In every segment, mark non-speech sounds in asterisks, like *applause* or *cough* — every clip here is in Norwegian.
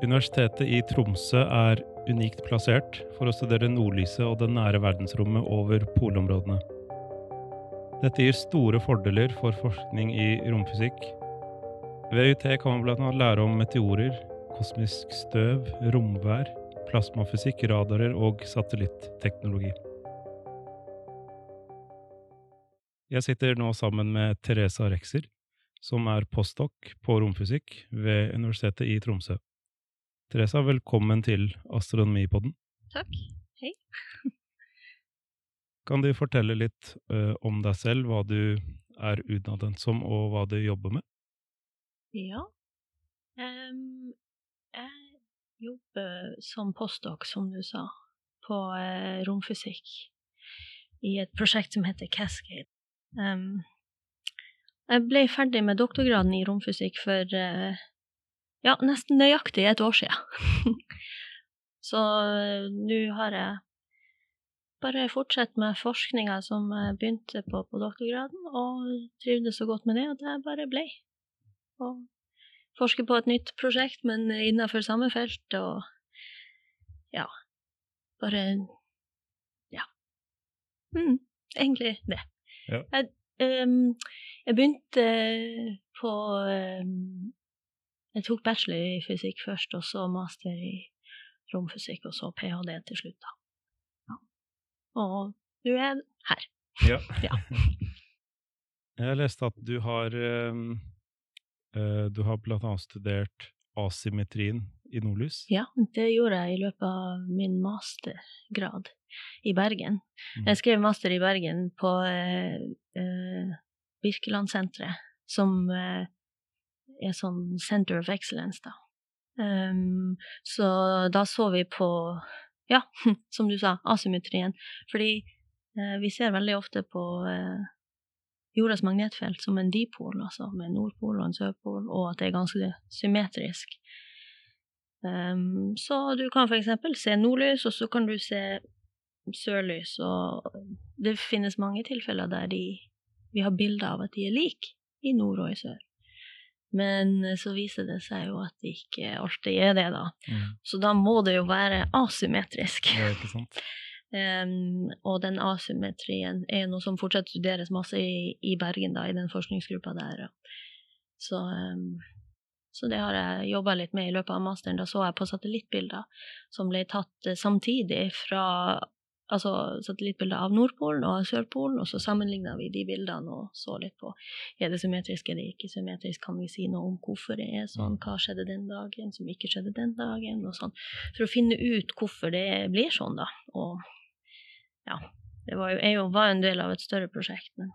Universitetet i Tromsø er unikt plassert for å studere nordlyset og det nære verdensrommet over polområdene. Dette gir store fordeler for forskning i romfysikk. Ved UiT kan man annet lære om meteorer, kosmisk støv, romvær, plasmafysikk, radarer og satellitteknologi. Jeg sitter nå sammen med Teresa Rexer, som er postdoc på romfysikk ved Universitetet i Tromsø. Teresa, velkommen til Astronomipodden. Takk. Hei. *laughs* Kan du fortelle litt uh, om deg selv, hva du er utdannet som, og hva du jobber med? Ja. Um, jeg jobber som postdoc, som du sa, på uh, romfysikk i et prosjekt som heter Cascade. Um, jeg ble ferdig med doktorgraden i romfysikk for uh, ja, nesten nøyaktig et år siden. *laughs* Så uh, nå har jeg bare fortsatt med forskninga som jeg begynte på på doktorgraden, og trivdes så godt med det at jeg bare ble. Og forsker på et nytt prosjekt, men innenfor samme felt, og ja, bare ja. Mm, egentlig det. Ja. Jeg, um, jeg begynte på um, jeg tok bachelor i fysikk først, og så master i romfysikk, og så ph.d. til slutt, da. Ja. Og nå er jeg her. Ja. *laughs* ja. Jeg leste at du har uh, Du har blant annet studert asymmetrien i nordlys? Ja, det gjorde jeg i løpet av min mastergrad i Bergen. Mm. Jeg skrev master i Bergen på eh, uh, Birkelandsenteret, som eh, er sånn Center of Excellence, da. Um, så da så vi på, ja, *laughs* som du sa, asymmetrien. Fordi eh, vi ser veldig ofte på eh, jordas magnetfelt som en dipol, altså med nordpol og en sørpol, og at det er ganske symmetrisk. Um, så du kan eksempel se nordlys, og så kan du se sørlys, og det finnes mange tilfeller der de, vi har bilder av at de er like i nord og i sør. Men eh, så viser det seg jo at det ikke alltid er det, da. Mm. Så da må det jo være asymmetrisk. Ja, ikke sant? um, *laughs* og den asymmetrien er noe som fortsatt studeres masse i, i Bergen, da, i den forskningsgruppa der. Så, um, så det har jeg jobba litt med i løpet av masteren. Da så jeg på satellittbilder som ble tatt eh, samtidig fra altså satellittbilder av Nordpolen og Sørpolen, og så sammenligna vi de bildene og så litt på er det symmetrisk, eller ikke symmetrisk, kan vi si noe om hvorfor det er sånn, hva skjedde den dagen som ikke skjedde den dagen, og sånn, for å finne ut hvorfor det blir sånn, da. Og ja, det var jo, jo var en del av et større prosjekt, men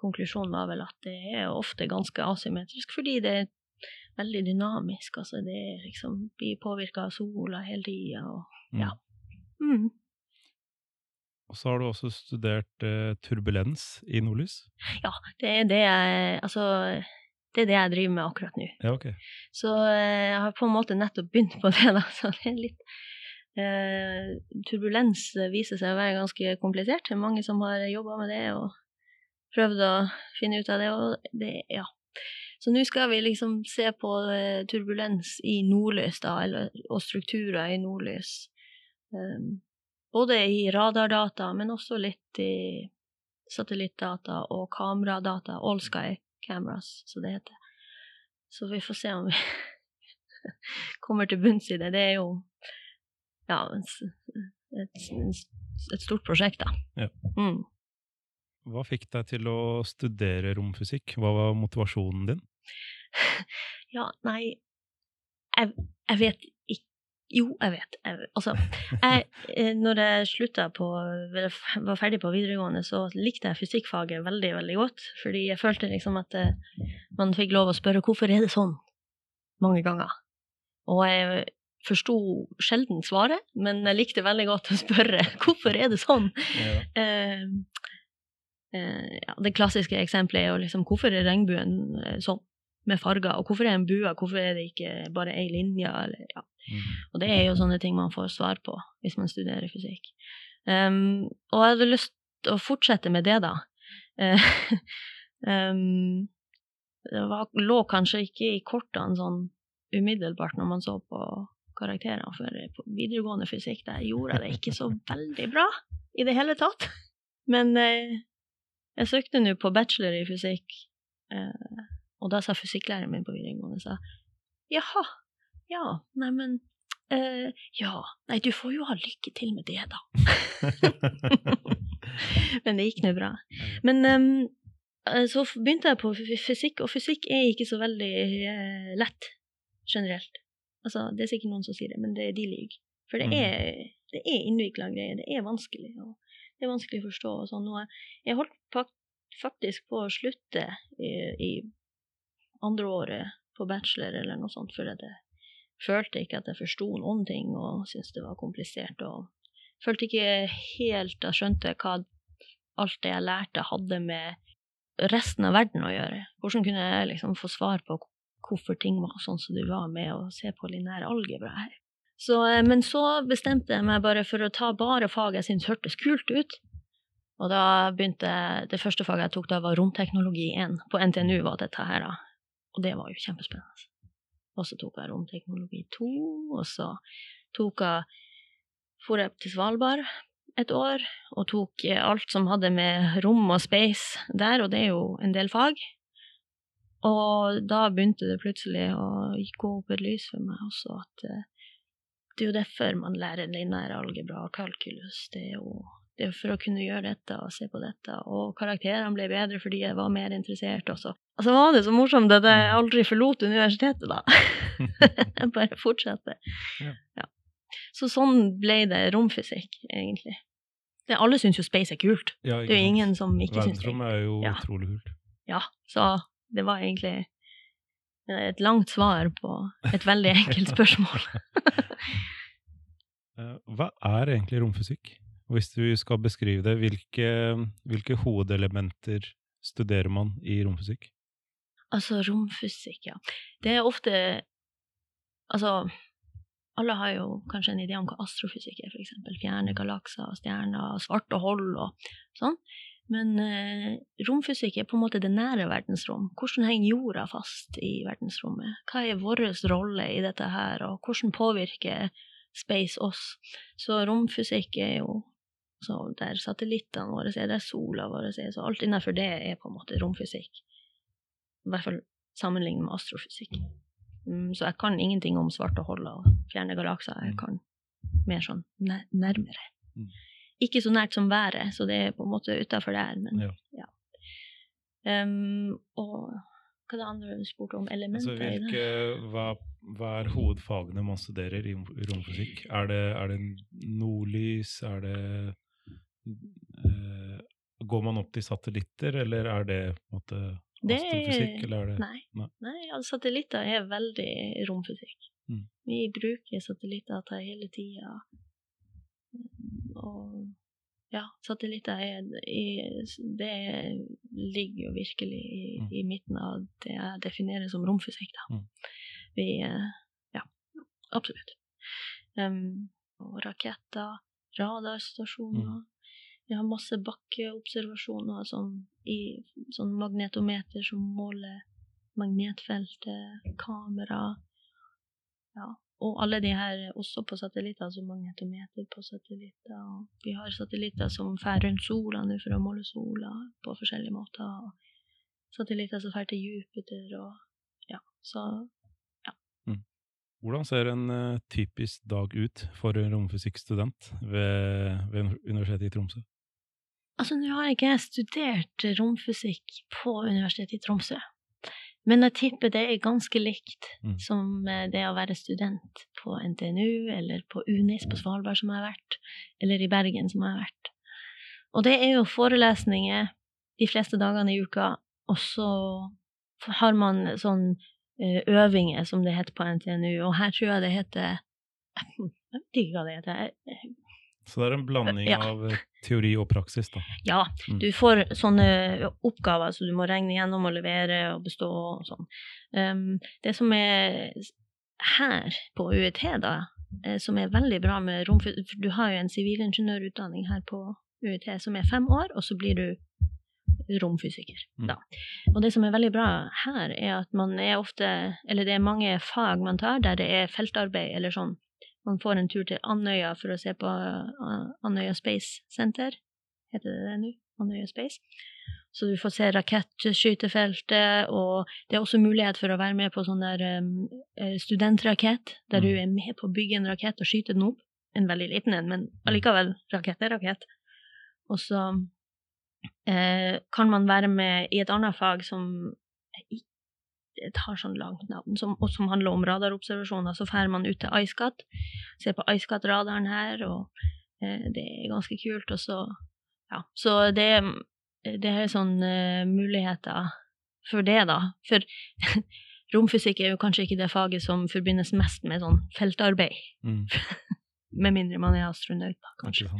konklusjonen var vel at det er ofte ganske asymmetrisk, fordi det er veldig dynamisk, altså det liksom blir påvirka av sola hele tida, og ja. Mm. Og så har du også studert eh, turbulens i nordlys? Ja, det er det jeg Altså, det er det jeg driver med akkurat nå. Ja, ok. Så eh, jeg har på en måte nettopp begynt på *laughs* det, da, så det er litt eh, Turbulens viser seg å være ganske komplisert. Det er mange som har jobba med det og prøvd å finne ut av det, og det Ja. Så nå skal vi liksom se på eh, turbulens i nordlys, da, eller, og strukturer i nordlys. Um, både i radardata, men også litt i satellittdata og kameradata. All Sky Cameras, som det heter. Så vi får se om vi *laughs* kommer til bunns i det. Det er jo ja, et, et stort prosjekt, da. Ja. Mm. Hva fikk deg til å studere romfysikk? Hva var motivasjonen din? *laughs* Ja, nei Jeg, jeg vet jo, jeg vet. Jeg, altså, jeg, eh, når jeg slutta på var ferdig på videregående, så likte jeg fysikkfaget veldig, veldig godt. Fordi jeg følte liksom at eh, man fikk lov å spørre hvorfor er det sånn, mange ganger. Og jeg forsto sjelden svaret, men jeg likte veldig godt å spørre *laughs* hvorfor er det sånn. Ja. Uh, uh, ja, det klassiske eksempelet er jo liksom hvorfor er regnbuen sånn? Med farger. Og hvorfor er det en bue, hvorfor er det ikke bare ei linje? Eller, ja. mm. Og det er jo sånne ting man får svar på hvis man studerer fysikk. Um, og jeg hadde lyst til å fortsette med det, da. Uh, *laughs* Um, det var, lå kanskje ikke i kortene sånn umiddelbart når man så på karakterene, for på videregående fysikk der gjorde jeg det ikke så *laughs* veldig bra i det hele tatt. Men uh, jeg søkte nå på bachelor i fysikk, eh, og da sa fysikklæreren min på videregående sa jaha, ja, neimen uh, ja, nei, du får jo ha lykke til med det, da. *laughs* Men det gikk nå bra. Men um, så begynte jeg på fysikk, og fysikk er ikke så veldig uh, lett generelt. Altså, det er sikkert noen som sier det, men det, de lyver. For det mm. er, det er innvikla greier. Det er vanskelig. Og det er vanskelig å forstå. Og sånn. Og jeg holdt faktisk på å slutte i, i andre året på bachelor eller noe sånt, for jeg følte ikke at jeg forsto noen ting og syntes det var komplisert. og følte ikke helt jeg skjønte hva alt det jeg lærte, hadde med resten av verden å gjøre. Hvordan kunne jeg liksom få svar på hvorfor ting var sånn som de var, med å se på linær algebra her. Så, eh, men så bestemte jeg meg bare for å ta bare fag jeg syntes hørtes kult ut. Og da begynte Det første faget jeg tok da, var romteknologi 1. På NTNU var dette her, da. Og det var jo kjempespennende. Og så tok jeg romteknologi 2, og så tok jeg for jeg til Svalbard et år og tok alt som hadde med rom og space der, og det er jo en del fag. Og da begynte det plutselig å gå opp et lys for meg også at uh, det er jo derfor man lærer linær algebra og kalkulus. Det er jo det er for å kunne gjøre dette og se på dette. Og karakterene ble bedre fordi jeg var mer interessert også. Og så var det så morsomt at jeg mm. aldri forlot universitetet, da. jeg *laughs* bare fortsatte. Ja. Så sånn ble det romfysikk, egentlig. Det, alle syns jo space er kult. Ja, det er jo ingen som ikke syns det. Verdensrommet er jo ja. utrolig kult. Ja, så det var egentlig et langt svar på et veldig enkelt spørsmål. *laughs* Eh, hva er egentlig romfysikk? Hvis du skal beskrive det, hvilke, hvilke hovedelementer studerer man i romfysikk? Altså, romfysikk, ja. Det er ofte Altså, alle har jo kanskje en idé om hva astrofysikk er, f.eks. Fjerne galakser, stjerner, svarte hold og sånn. Men eh, romfysikk er på en måte det nære verdensrom. Hvordan henger jorda fast i verdensrommet? Hva er vår rolle i dette her, og hvordan påvirker space oss? Så romfysikk er jo der satellittene våre er, der sola vår er, så alt innenfor det er på en måte romfysikk. I hvert fall sammenlignet med astrofysikk. Mm, så jeg kan ingenting om svarte hull og fjerne galakser. Jeg mm. kan mer sånn nærmere. Mm. Ikke så nært som været, så det er på en måte utafor der, men ja. ja. Um, og hva er det andre du spurte om? Elementer altså, hvilke, hva, hva, er hovedfagene man studerer i romfysikk? Er det, er det nordlys? Er det uh, Går man opp til satellitter, eller er det på en måte det, astrofysikk, eller er det Nei. nei. nei satellitter er veldig romfysikk. Mm. Vi bruker satellittdata hele tida. Og ja, satellitter er Det ligger jo virkelig i, mm. i, midten av det jeg definerer som romfysikk, da. Mm. Vi Ja, absolutt. Um, og raketter, radarstasjoner. Vi har masse bakkeobservasjoner sånn, i sånn magnetometer som måler magnetfeltet, kamera ja. Og alle de her også på satellitter, altså magnetometer på satellitter. Vi har satellitter som fer rundt sola nå for å måle sola på forskjellige måter. Satellitter som fer til Jupiter og ja, så ja. Mm. Hvordan ser en uh, typisk dag ut for en romfysikkstudent ved, ved Universitetet i Tromsø? Altså, nå har ikke jeg studert romfysikk på Universitetet i Tromsø, men jeg tipper det er ganske likt mm. som eh, det å være student på NTNU eller på UNIS på Svalbard, som jeg har vært, eller i Bergen, som jeg har vært. Og det er jo forelesninger de fleste dagene i uka, og så har man sånn eh, øvinger, som det heter på NTNU, og her tror jeg det heter *laughs* Jeg vet ikke hva det heter. Så det er en blanding ja. av eh, teori og praksis, da? Ja. Mm. Du får sånne oppgaver som så du må regne gjennom og levere og bestå og sånn. Um, det som er her på UiT, da, eh, som er veldig bra med romfysikk Du har jo en sivilingeniørutdanning her på UiT som er fem år, og så blir du romfysiker. Mm. Da. Og det som er veldig bra her, er at man er ofte Eller det er mange fag man tar der det er feltarbeid eller sånn. Man får en tur til Andøya for å se på uh, Andøya Space Center. Heter det det nå? Andøya Space. Så du får se rakettskytefeltet, og det er også mulighet for å være med på sånn der um, eh, studentrakett, der du Mm. er med på å bygge en rakett og skyte den opp. En veldig liten en, men allikevel, rakett er rakett. Og så eh, kan man være med i et annet fag som ikke tar sånn langt navn, som, og som handler om radarobservasjoner. Så drar man ut til IceCat, ser på IceCat-radaren her, og eh, det er ganske kult. Og så, ja, så det, det er sånne muligheter for det, da. For *laughs* romfysikk er jo kanskje ikke det faget som forbindes mest med sånn feltarbeid. Mm. *laughs* Med mindre man er astronaut, da, kanskje.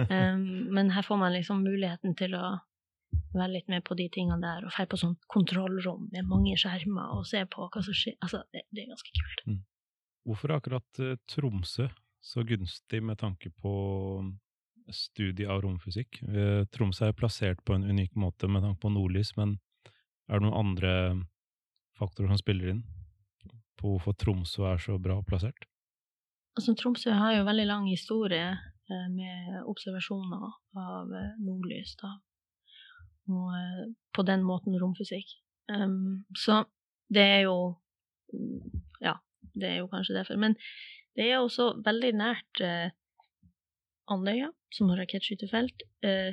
Um, *laughs* men her får man liksom muligheten til å være litt med på de tingene der, og dra på sånn kontrollrom med mange skjermer og se på hva som skjer. Altså, det, det er ganske kult. Hvorfor er akkurat eh, Tromsø så gunstig med tanke på studie av romfysikk? Eh, Tromsø er plassert på en unik måte med tanke på nordlys, men er det noen andre faktorer som spiller inn på hvorfor Tromsø er så bra plassert? Altså, Tromsø har jo veldig lang historie eh, med observasjoner av nordlys, da. Og eh, på den måten romfysikk. Um, så det er jo Ja, det er jo kanskje derfor. Men det er også veldig nært uh, Andøya, som har rakettskytefelt. Uh,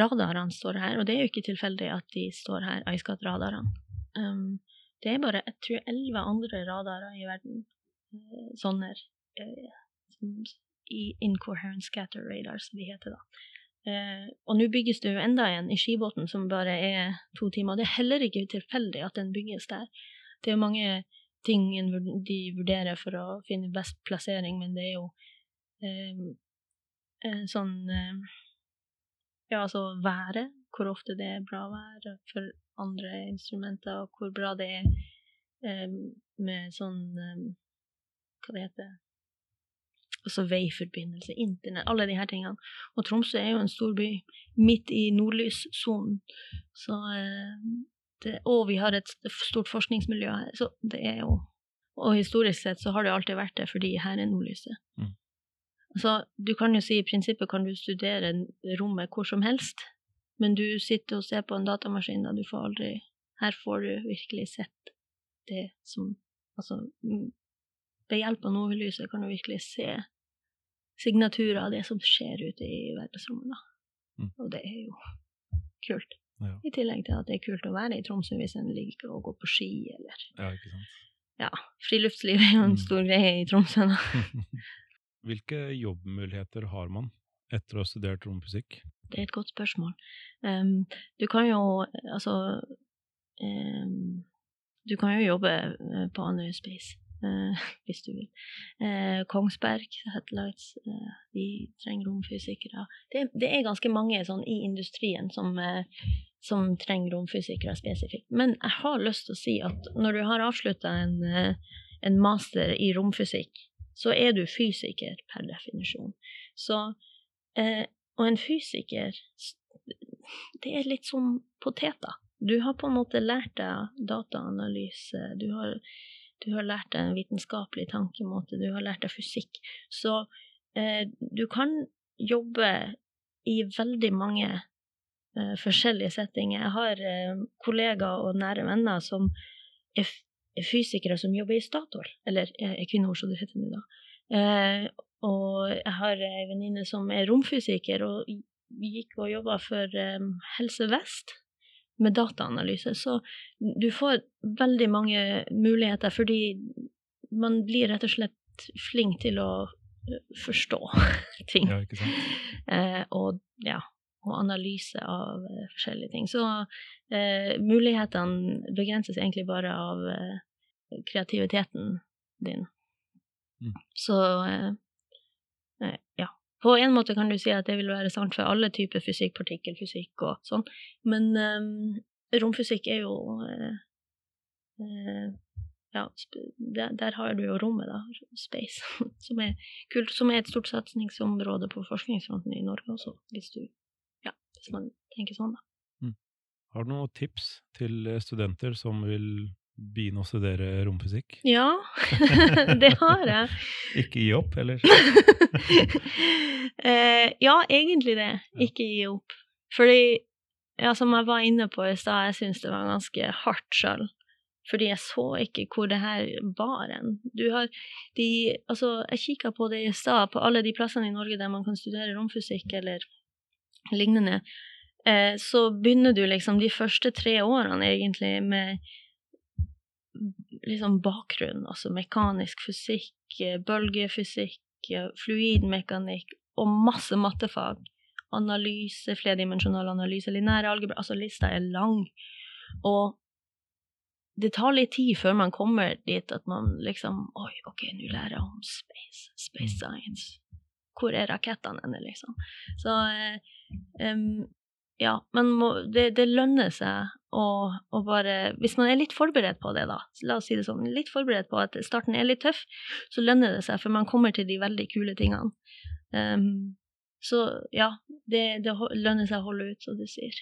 radarene står her, og det er jo ikke tilfeldig at de står her, IceCat-radarene. Um, det er bare jeg tror, elleve andre radarer i verden, sånne uh, som i incoherent scatter radar, som de heter da. Eh, og nå bygges det jo enda en i Skibotn som bare er to timer. Det er heller ikke tilfeldig at den bygges der. Det er jo mange ting de vurderer for å finne best plassering, men det er jo eh, eh, sånn eh, Ja, altså været, hvor ofte det er bra vær for andre instrumenter, og hvor bra det er eh, med sånn eh, Hva det heter Altså veiforbindelse, internett, alle de her tingene. Og Tromsø er jo en stor by midt i nordlyssonen. Så eh, det, Og vi har et stort forskningsmiljø her, så det er jo Og historisk sett så har det alltid vært det, fordi her er nordlyset. Mm. Så du kan jo si i prinsippet kan du studere rommet hvor som helst, men du sitter og ser på en datamaskin, da du får aldri Her får du virkelig sett det som Altså ved hjelp av nordlyset kan du virkelig se signaturer av det som skjer ute i verdensrommet. Mm. Og det er jo kult. Ja. I tillegg til at det er kult å være i Tromsø hvis en liker å gå på ski, eller Ja, ikke sant? Ja, friluftsliv er jo en Mm. stor greie i Tromsø. *laughs* Hvilke jobbmuligheter har man etter å ha studert romfysikk? Det er et godt spørsmål. Um, du kan jo altså um, Du kan jo jobbe eh, på Andøya Space *laughs* hvis du vil. Eh, Kongsberg Headlights, eh, de trenger romfysikere. Det, det er ganske mange sånn i industrien som, eh, som trenger romfysikere spesifikt. Men jeg har lyst til å si at når du har avslutta en, eh, en master i romfysikk, så er du fysiker per definisjon. Så eh, og en fysiker, det er litt som poteter. Du har på en måte lært deg dataanalyse, du har, du har lært deg en vitenskapelig tankemåte, du har lært deg fysikk. Så eh, du kan jobbe i veldig mange eh, forskjellige settinger. Jeg har eh, kollegaer og nære venner som er, er fysikere som jobber i Statoil, eller er kvinneord, som det heter nå, da. Eh, og jeg har ei venninne som er romfysiker, og gikk og jobba for um, Helse Vest med dataanalyse. Så du får veldig mange muligheter, fordi man blir rett og slett flink til å uh, forstå *laughs* ting. Ja, ikke sant? *laughs* Eh, og ja, og analyse av eh, forskjellige ting. Så eh, mulighetene begrenses egentlig bare av eh, kreativiteten din. Mm. Så eh, eh, ja. På en måte kan du si at det vil være sant for alle typer fysikk, partikkelfysikk og sånn, men um, romfysikk er jo uh, uh, ja, der, der har du jo rommet, da, space, *laughs* som er kult, som er et stort satsingsområde på forskningsfronten i Norge også, hvis du ja, hvis man tenker sånn, da. Har du noen tips til eh, studenter som vil begynne å studere romfysikk? Ja, *laughs* det har jeg. *laughs* Ikke gi opp, eller? *laughs* eh, ja, egentlig det. Ikke gi opp. Fordi, ja, som jeg var inne på i stad, jeg syns det var ganske hardt sjøl. Fordi jeg så ikke hvor det her var en. Du har de Altså, jeg kikka på det i stad, på alle de plassene i Norge der man kan studere romfysikk eller lignende. Eh, så begynner du liksom de første tre årene egentlig med liksom bakgrunn, altså mekanisk fysikk, eh, bølgefysikk, eh, fluidmekanikk og masse mattefag. Analyse, flerdimensjonal analyse, linær algebra Altså, lista er lang. Og det tar litt tid før man kommer dit at man liksom Oi, OK, nå lærer jeg om space. Space science. Hvor er rakettene henne, liksom? Så eh, um, ja, må, det, det, lønner seg å, og, bare Hvis man er litt forberedt på det, da, la oss si det sånn, litt forberedt på at starten er litt tøff, så lønner det seg, for man kommer til de veldig kule tingene. Um, så ja, det, det, lønner seg å holde ut, som du sier.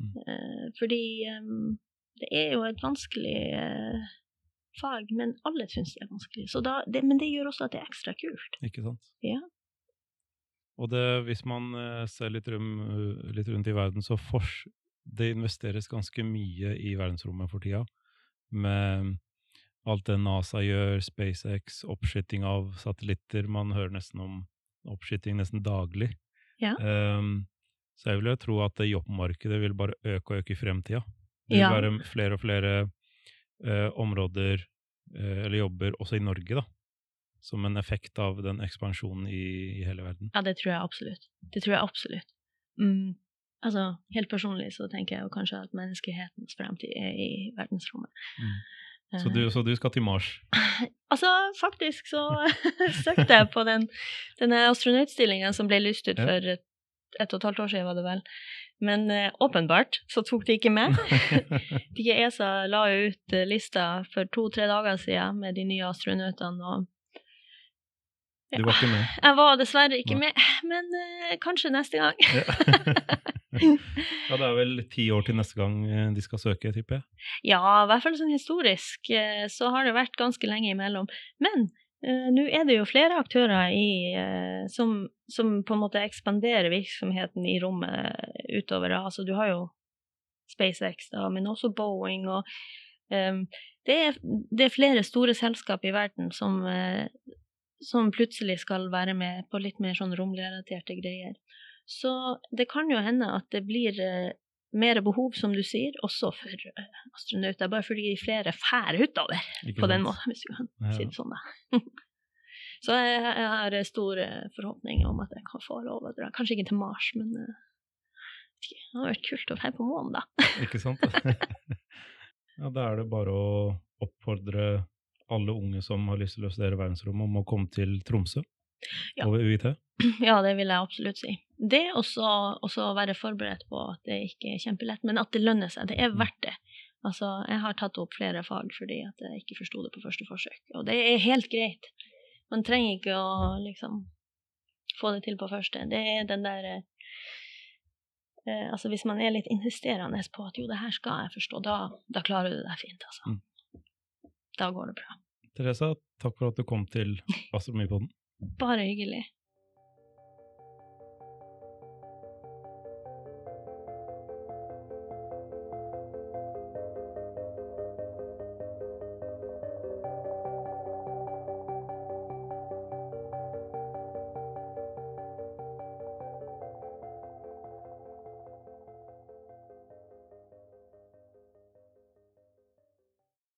Mm. Uh, fordi um, det er jo et vanskelig uh, fag, men alle syns det er vanskelig. Da, det, men det gjør også at det er ekstra kult. Ikke sant. Ja. Og det, hvis man uh, ser litt, rum, litt, rundt i verden, så fors det investeres ganske mye i verdensrommet for tida. Med alt det NASA gjør, SpaceX, oppskyting av satellitter. Man hører nesten om oppskyting nesten daglig. Ja. Um, så jeg vil jo tro at jobbmarkedet vil bare øke og øke i fremtida. Det vil ja. være flere og flere uh, områder uh, eller jobber også i Norge, da. Som en effekt av den ekspansjonen i, i hele verden. Ja, det tror jeg absolutt. Det tror jeg absolutt. Mm. Altså, helt personlig så tenker jeg kanskje at menneskehetens fremtid er i verdensrommet. Mm. Så, du, så, du, skal til Mars? *laughs* altså, faktisk så *laughs* søkte jeg på den, denne astronautstillingen som ble lyst ut for et, et, og et halvt år siden, var det vel. Men uh, åpenbart så tok de ikke med. *laughs* de ESA la ut uh, lista for to-tre dager siden med de nye astronautene. og Du var ikke med? Jeg var dessverre ikke Nei. med, men uh, kanskje neste gang. *laughs* ja, det er vel ti år til neste gang eh, de skal søke, tipper jeg? Ja, i hvert fall sånn historisk eh, så har det vært ganske lenge imellom. Men uh, nå er det jo flere aktører i, uh, som, som, på en måte ekspanderer virksomheten i rommet utover. Altså, du har jo SpaceX, da, men også Boeing og um, det, er, det, er, flere store selskap i verden som, som plutselig skal være med på litt mer sånn romrelaterte greier. Så det kan jo hende at det blir uh, mer behov, som du sier, også for uh, astronauter. Bare fordi flere fær utover på den måten, hvis du kan ja. si det sånn. da. *laughs* Så jeg, jeg, har store forhåpninger om at jeg kan få lov å dra. Kanskje ikke til Mars, men det hadde vært kult å være på månen, da. ikke sant? *laughs* *laughs* ja, da er det bare å oppfordre alle unge som har lyst til å studere verdensrommet, om å komme til Tromsø ja. over UiT. *clears throat* Ja, det vil jeg absolutt si det også å være forberedt på at det ikke er kjempelett, men at det lønner seg. Det er mm. verdt det. Altså, jeg har tatt opp flere fag fordi at jeg ikke forsto det på første forsøk, og det er helt greit. Man trenger ikke å liksom få det til på første. Det er den der eh, Altså, hvis man er litt insisterende på at jo, det her skal jeg forstå, da, da klarer du det fint, altså. Mm. Da går det bra. Teresa, takk for at du kom til Astronomipodden. Bare hyggelig.